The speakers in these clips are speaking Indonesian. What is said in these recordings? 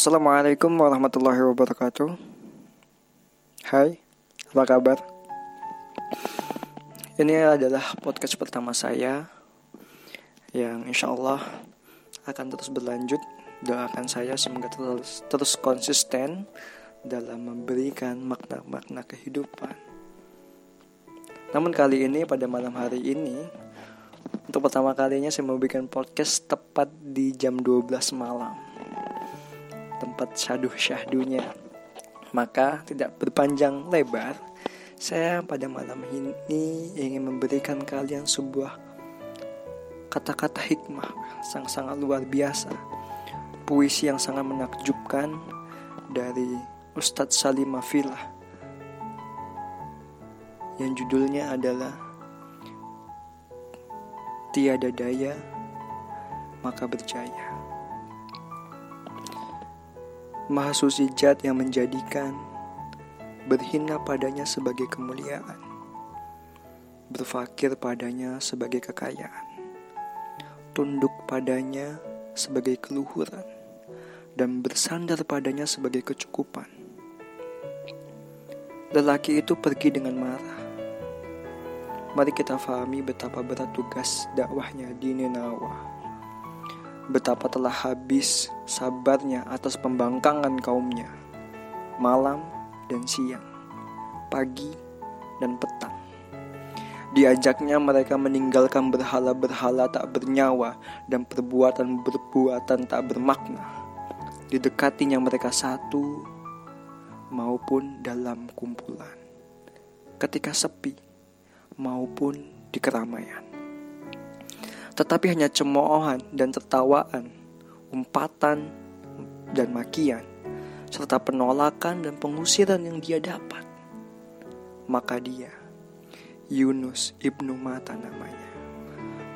Assalamualaikum warahmatullahi wabarakatuh. Hai, apa kabar? Ini adalah podcast pertama saya Yang insya Allah akan terus berlanjut. Doakan saya semoga terus, terus konsisten Dalam memberikan makna-makna kehidupan. Namun kali ini pada malam hari ini Untuk pertama kalinya saya mau bikin podcast tepat di jam 12 malam tempat syahdu-syahdunya. Maka tidak berpanjang lebar, saya pada malam ini ingin memberikan kalian sebuah kata-kata hikmah yang sangat luar biasa. Puisi yang sangat menakjubkan dari Ustadz Salim Mafilah yang judulnya adalah Tiada daya maka berjaya. Maha suci jat yang menjadikan berhina padanya sebagai kemuliaan, berfakir padanya sebagai kekayaan, tunduk padanya sebagai keluhuran, dan bersandar padanya sebagai kecukupan. Lelaki itu pergi dengan marah. Mari kita fahami betapa berat tugas dakwahnya di Ninawah betapa telah habis sabarnya atas pembangkangan kaumnya, malam dan siang, pagi dan petang. Diajaknya mereka meninggalkan berhala-berhala tak bernyawa dan perbuatan-perbuatan tak bermakna. Didekatinya mereka satu maupun dalam kumpulan. Ketika sepi maupun di keramaian tetapi hanya cemoohan dan tertawaan, umpatan dan makian, serta penolakan dan pengusiran yang dia dapat. Maka dia, Yunus ibnu Mata namanya,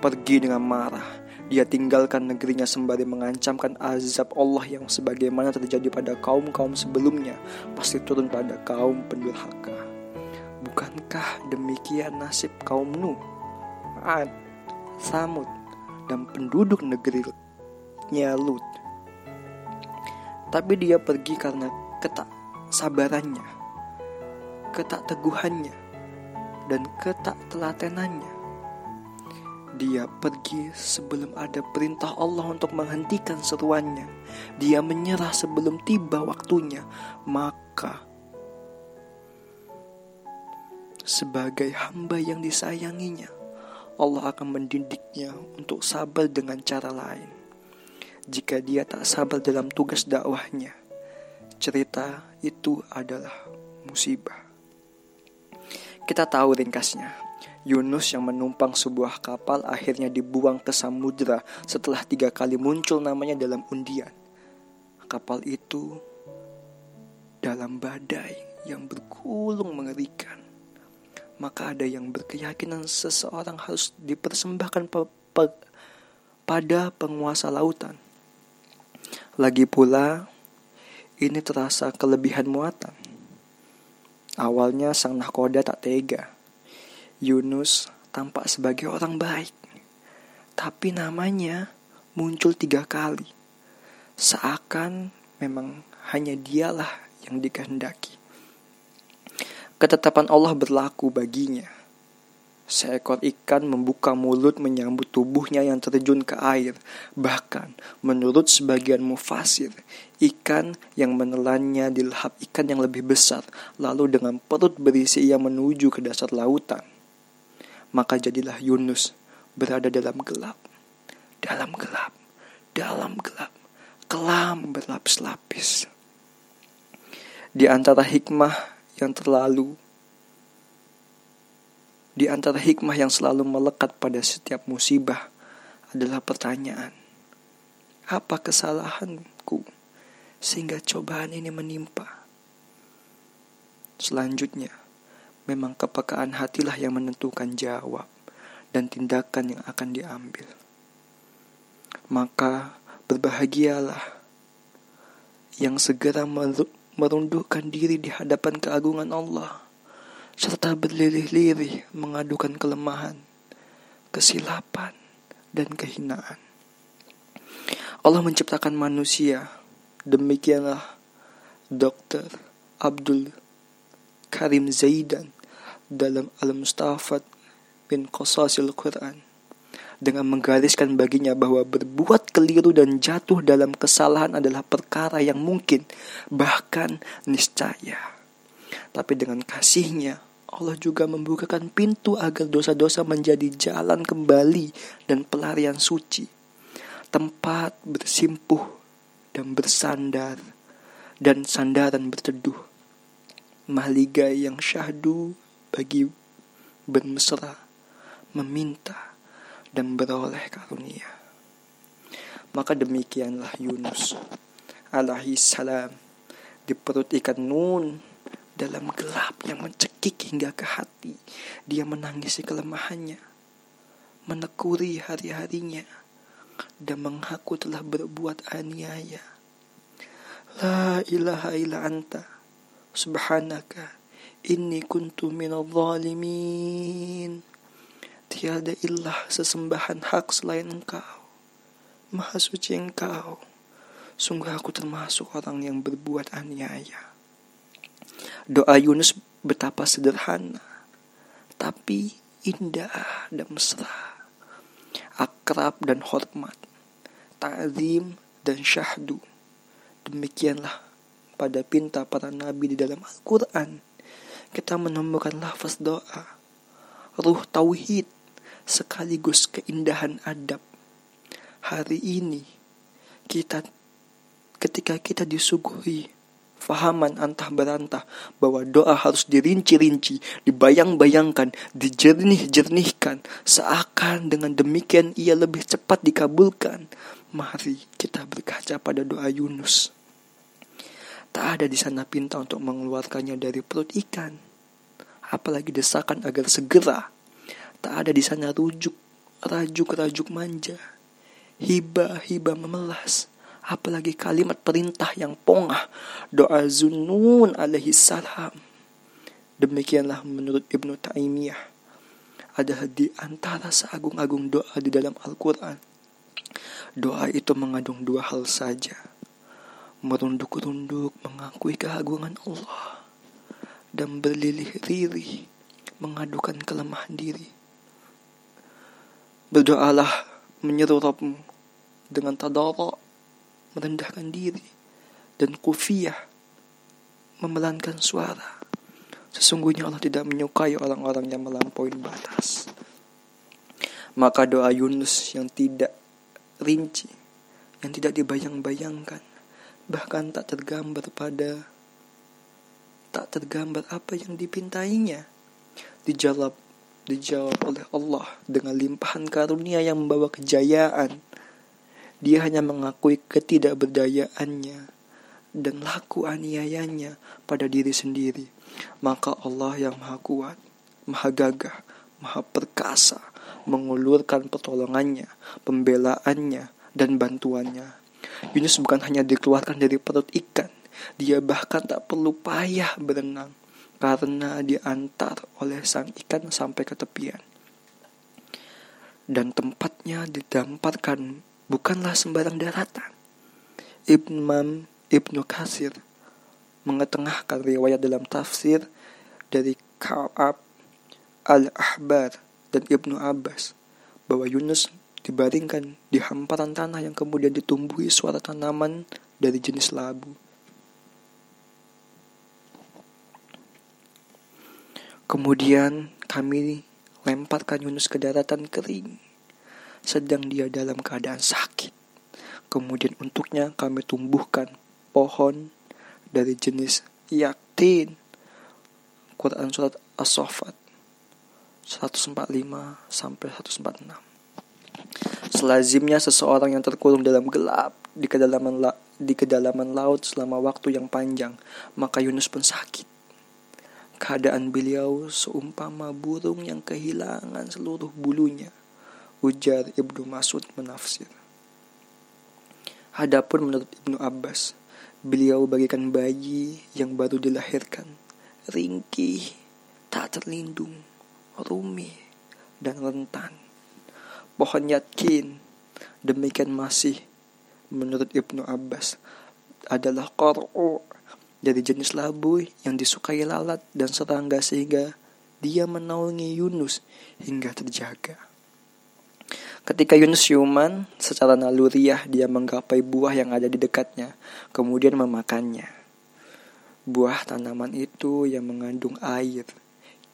pergi dengan marah. Dia tinggalkan negerinya sembari mengancamkan azab Allah yang sebagaimana terjadi pada kaum-kaum sebelumnya pasti turun pada kaum pendurhaka. Bukankah demikian nasib kaum Nuh, Ad, Samud, dan penduduk negerinya Lut. Tapi dia pergi karena ketak sabarannya, ketak teguhannya, dan ketak telatenannya. Dia pergi sebelum ada perintah Allah untuk menghentikan seruannya. Dia menyerah sebelum tiba waktunya. Maka sebagai hamba yang disayanginya, Allah akan mendidiknya untuk sabar dengan cara lain. Jika dia tak sabar dalam tugas dakwahnya, cerita itu adalah musibah. Kita tahu ringkasnya. Yunus yang menumpang sebuah kapal akhirnya dibuang ke samudera setelah tiga kali muncul namanya dalam undian. Kapal itu dalam badai yang bergulung mengerikan maka ada yang berkeyakinan seseorang harus dipersembahkan pe pe pada penguasa lautan. Lagi pula, ini terasa kelebihan muatan. Awalnya sang nahkoda tak tega. Yunus tampak sebagai orang baik. Tapi namanya muncul tiga kali. Seakan memang hanya dialah yang dikehendaki. Ketetapan Allah berlaku baginya. Seekor ikan membuka mulut menyambut tubuhnya yang terjun ke air. Bahkan, menurut sebagian mufasir, ikan yang menelannya dilahap ikan yang lebih besar, lalu dengan perut berisi ia menuju ke dasar lautan. Maka jadilah Yunus berada dalam gelap, dalam gelap, dalam gelap, kelam berlapis-lapis. Di antara hikmah yang terlalu di antara hikmah yang selalu melekat pada setiap musibah adalah pertanyaan, apa kesalahanku sehingga cobaan ini menimpa? Selanjutnya, memang kepekaan hatilah yang menentukan jawab dan tindakan yang akan diambil. Maka berbahagialah yang segera merundukkan diri di hadapan keagungan Allah, serta berlirih-lirih mengadukan kelemahan, kesilapan, dan kehinaan. Allah menciptakan manusia Demikianlah Dr. Abdul Karim Zaidan dalam Al-Mustafat bin Qasasil Quran dengan menggariskan baginya bahwa berbuat keliru dan jatuh dalam kesalahan adalah perkara yang mungkin bahkan niscaya. Tapi dengan kasihnya Allah juga membukakan pintu agar dosa-dosa menjadi jalan kembali dan pelarian suci. Tempat bersimpuh dan bersandar dan sandaran berteduh. Mahligai yang syahdu bagi bermesra, meminta, dan beroleh karunia. Maka demikianlah Yunus alaihi salam di perut ikan nun dalam gelap yang mencekik hingga ke hati. Dia menangisi kelemahannya, menekuri hari-harinya, dan mengaku telah berbuat aniaya. La ilaha illa anta subhanaka inni kuntu minal zalimin. Tiada ilah sesembahan hak selain engkau. Maha suci engkau. Sungguh aku termasuk orang yang berbuat aniaya. Doa Yunus betapa sederhana. Tapi indah dan mesra. Akrab dan hormat. Ta'zim dan syahdu. Demikianlah pada pinta para nabi di dalam Al-Quran. Kita menemukan lafaz doa. Ruh tauhid sekaligus keindahan adab. Hari ini kita ketika kita disuguhi fahaman antah berantah bahwa doa harus dirinci-rinci, dibayang-bayangkan, dijernih-jernihkan, seakan dengan demikian ia lebih cepat dikabulkan. Mari kita berkaca pada doa Yunus. Tak ada di sana pinta untuk mengeluarkannya dari perut ikan. Apalagi desakan agar segera Tak ada di sana rujuk, rajuk-rajuk manja, hibah-hibah memelas, apalagi kalimat perintah yang pongah, doa Zunun alaihi salam. Demikianlah menurut Ibnu Taimiyah ada di antara seagung-agung doa di dalam Al-Quran. Doa itu mengandung dua hal saja. Merunduk-runduk mengakui keagungan Allah. Dan berlilih-lilih mengadukan kelemahan diri. Berdoalah menyeru Rabbmu dengan tadara, merendahkan diri, dan kufiyah, memelankan suara. Sesungguhnya Allah tidak menyukai orang-orang yang melampaui batas. Maka doa Yunus yang tidak rinci, yang tidak dibayang-bayangkan, bahkan tak tergambar pada tak tergambar apa yang dipintainya, dijawab dijawab oleh Allah dengan limpahan karunia yang membawa kejayaan. Dia hanya mengakui ketidakberdayaannya dan laku aniayanya pada diri sendiri. Maka Allah yang maha kuat, maha gagah, maha perkasa mengulurkan pertolongannya, pembelaannya, dan bantuannya. Yunus bukan hanya dikeluarkan dari perut ikan, dia bahkan tak perlu payah berenang karena diantar oleh sang ikan sampai ke tepian. Dan tempatnya didamparkan bukanlah sembarang daratan. Imam Ibnu Kasir mengetengahkan riwayat dalam tafsir dari Ka'ab Al-Ahbar dan Ibnu Abbas bahwa Yunus dibaringkan di hamparan tanah yang kemudian ditumbuhi suara tanaman dari jenis labu. Kemudian kami lemparkan Yunus ke daratan kering, sedang dia dalam keadaan sakit. Kemudian untuknya kami tumbuhkan pohon dari jenis yaktin. Quran surat As-Saffat 145 sampai 146. Selazimnya seseorang yang terkurung dalam gelap di kedalaman la di kedalaman laut selama waktu yang panjang, maka Yunus pun sakit. Keadaan beliau seumpama burung yang kehilangan seluruh bulunya. Ujar Ibnu Masud menafsir. Adapun menurut Ibnu Abbas, beliau bagikan bayi yang baru dilahirkan, ringkih, tak terlindung, rumit, dan rentan. Pohon yakin, demikian masih menurut Ibnu Abbas, adalah kor'u dari jenis labu yang disukai lalat dan serangga sehingga dia menaungi Yunus hingga terjaga. Ketika Yunus siuman, secara naluriah dia menggapai buah yang ada di dekatnya, kemudian memakannya. Buah tanaman itu yang mengandung air,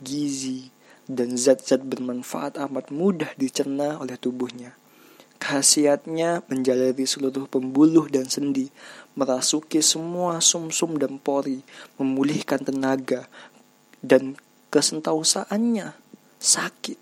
gizi, dan zat-zat bermanfaat amat mudah dicerna oleh tubuhnya. Khasiatnya menjalari seluruh pembuluh dan sendi, merasuki semua sumsum -sum dan pori, memulihkan tenaga, dan kesentausaannya sakit,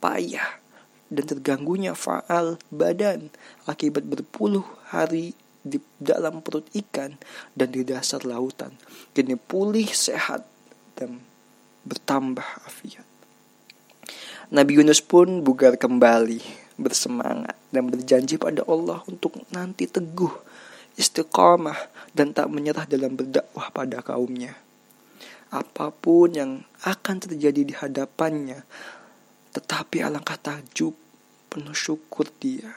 payah, dan terganggunya faal badan akibat berpuluh hari di dalam perut ikan dan di dasar lautan. Kini pulih sehat dan bertambah afiat. Nabi Yunus pun bugar kembali, bersemangat dan berjanji pada Allah untuk nanti teguh, istiqamah dan tak menyerah dalam berdakwah pada kaumnya. Apa pun yang akan terjadi di hadapannya, tetapi alangkah takjub penuh syukur dia.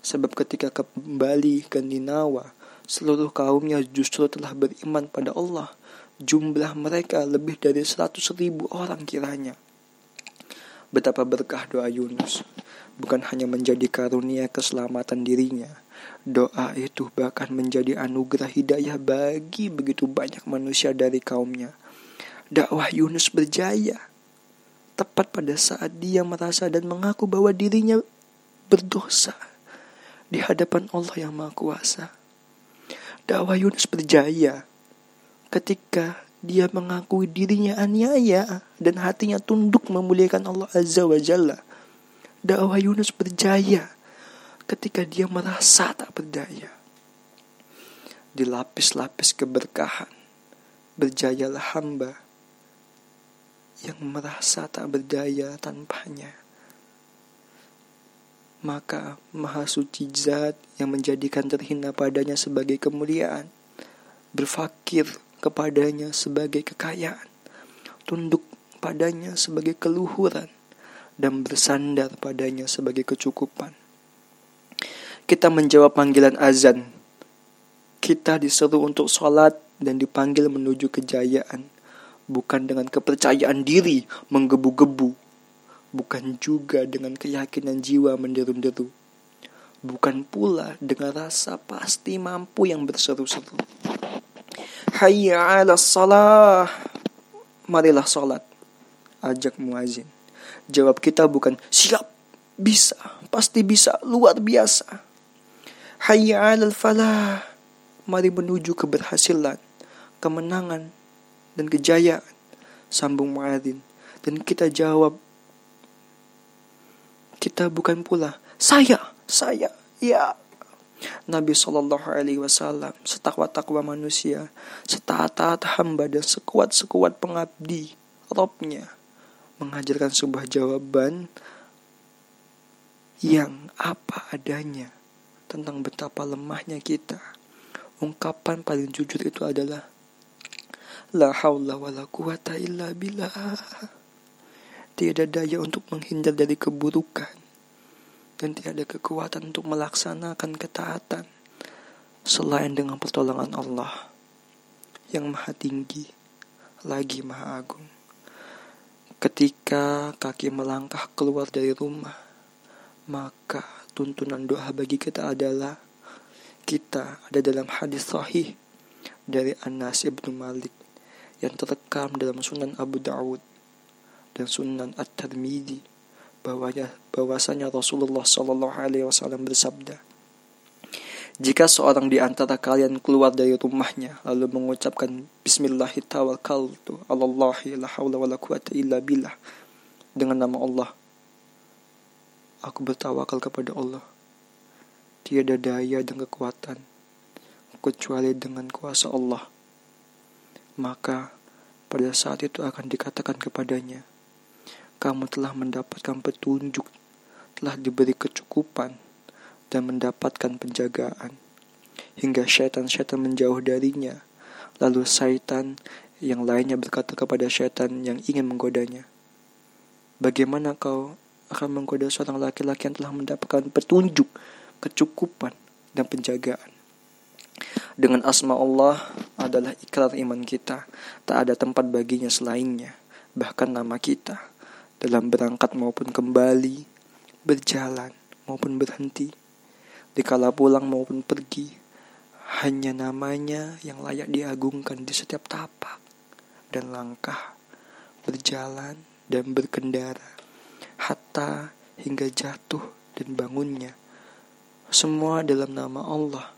Sebab ketika kembali ke Ninawa, seluruh kaumnya justru telah beriman pada Allah. Jumlah mereka lebih dari seratus ribu orang kiranya. Betapa berkah doa Yunus. Bukan hanya menjadi karunia keselamatan dirinya. Doa itu bahkan menjadi anugerah hidayah bagi begitu banyak manusia dari kaumnya. Dakwah Yunus berjaya. Tepat pada saat dia merasa dan mengaku bahwa dirinya berdosa di hadapan Allah yang Maha Kuasa. Dakwah Yunus berjaya ketika dia mengakui dirinya aniaya dan hatinya tunduk memuliakan Allah Azza wa Jalla. Dakwah Yunus berjaya ketika dia merasa tak berdaya. Di lapis-lapis keberkahan, berjayalah hamba yang merasa tak berdaya tanpanya. Maka maha suci zat yang menjadikan terhina padanya sebagai kemuliaan, berfakir kepadanya sebagai kekayaan, tunduk padanya sebagai keluhuran, dan bersandar padanya sebagai kecukupan. Kita menjawab panggilan azan. Kita diseru untuk sholat dan dipanggil menuju kejayaan, bukan dengan kepercayaan diri menggebu-gebu, bukan juga dengan keyakinan jiwa menderu-deru, bukan pula dengan rasa pasti mampu yang berseru-seru. Hayya ala salah. Marilah salat. Ajak muazin. Jawab kita bukan siap, bisa, pasti bisa, luar biasa. Hayya ala falah. Mari menuju keberhasilan, kemenangan, dan kejayaan. Sambung muazin. Dan kita jawab, kita bukan pula saya, saya, ya Nabi Shallallahu Alaihi Wasallam setakwa-takwa manusia, setaat-taat hamba dan sekuat-sekuat pengabdi Robnya mengajarkan sebuah jawaban yang apa adanya tentang betapa lemahnya kita. Ungkapan paling jujur itu adalah La haula wa la quwata illa billah. Tiada daya untuk menghindar dari keburukan dan tiada kekuatan untuk melaksanakan ketaatan selain dengan pertolongan Allah yang maha tinggi lagi maha agung. Ketika kaki melangkah keluar dari rumah, maka tuntunan doa bagi kita adalah kita ada dalam hadis sahih dari Anas ibnu Malik yang terekam dalam Sunan Abu Dawud dan Sunan At-Tirmidzi bahwasanya Rasulullah Shallallahu Alaihi Wasallam bersabda, jika seorang di antara kalian keluar dari rumahnya lalu mengucapkan Bismillahirrahmanirrahim dengan nama Allah, aku bertawakal kepada Allah. Tiada daya dan kekuatan kecuali dengan kuasa Allah. Maka pada saat itu akan dikatakan kepadanya, kamu telah mendapatkan petunjuk, telah diberi kecukupan, dan mendapatkan penjagaan. Hingga syaitan-syaitan menjauh darinya. Lalu syaitan yang lainnya berkata kepada syaitan yang ingin menggodanya. Bagaimana kau akan menggoda seorang laki-laki yang telah mendapatkan petunjuk, kecukupan, dan penjagaan? Dengan asma Allah adalah ikrar iman kita. Tak ada tempat baginya selainnya. Bahkan nama kita. Dalam berangkat maupun kembali. Berjalan maupun berhenti. Dikala pulang maupun pergi. Hanya namanya yang layak diagungkan di setiap tapak dan langkah. Berjalan dan berkendara. Hatta hingga jatuh dan bangunnya. Semua dalam nama Allah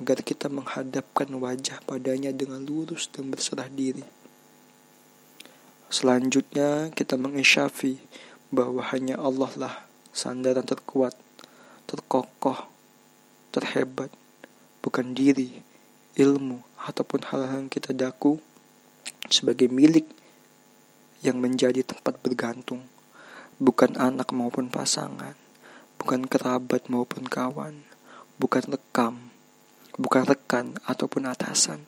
agar kita menghadapkan wajah padanya dengan lurus dan berserah diri. Selanjutnya kita mengisyafi bahwa hanya Allah lah sandaran terkuat, terkokoh, terhebat, bukan diri, ilmu, ataupun hal-hal yang kita daku sebagai milik yang menjadi tempat bergantung, bukan anak maupun pasangan, bukan kerabat maupun kawan, bukan rekam, bukan rekan ataupun atasan.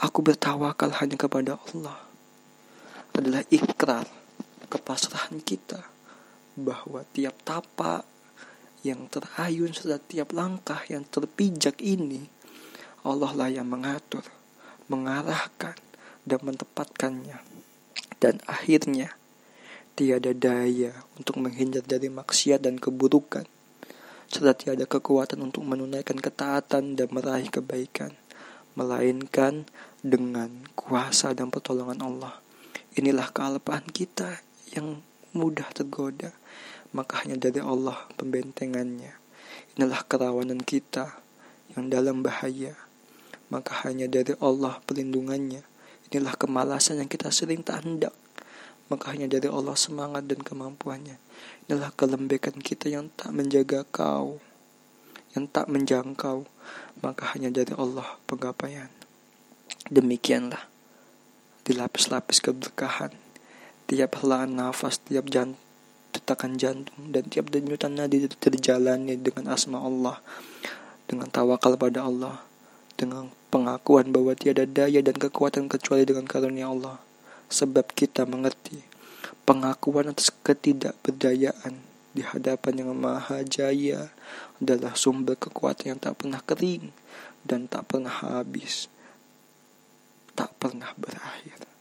Aku bertawakal hanya kepada Allah. Adalah ikrar kepasrahan kita bahwa tiap tapak yang terayun serta tiap langkah yang terpijak ini Allah lah yang mengatur, mengarahkan dan menempatkannya. Dan akhirnya tiada daya untuk menghindar dari maksiat dan keburukan serta tiada kekuatan untuk menunaikan ketaatan dan meraih kebaikan, melainkan dengan kuasa dan pertolongan Allah. Inilah kealpaan kita yang mudah tergoda, maka hanya dari Allah pembentengannya. Inilah kerawanan kita yang dalam bahaya, maka hanya dari Allah perlindungannya. Inilah kemalasan yang kita sering tak hendak, maka hanya dari Allah semangat dan kemampuannya. Inilah kelembekan kita yang tak menjaga kau, yang tak menjangkau, maka hanya dari Allah penggapaian. Demikianlah, dilapis-lapis keberkahan, tiap helaan nafas, tiap jantung, detakan jantung, dan tiap denyutan nadi terjalani dengan asma Allah, dengan tawakal pada Allah, dengan pengakuan bahwa tiada daya dan kekuatan kecuali dengan karunia Allah sebab kita mengerti pengakuan atas ketidakberdayaan di hadapan yang maha jaya adalah sumber kekuatan yang tak pernah kering dan tak pernah habis, tak pernah berakhir.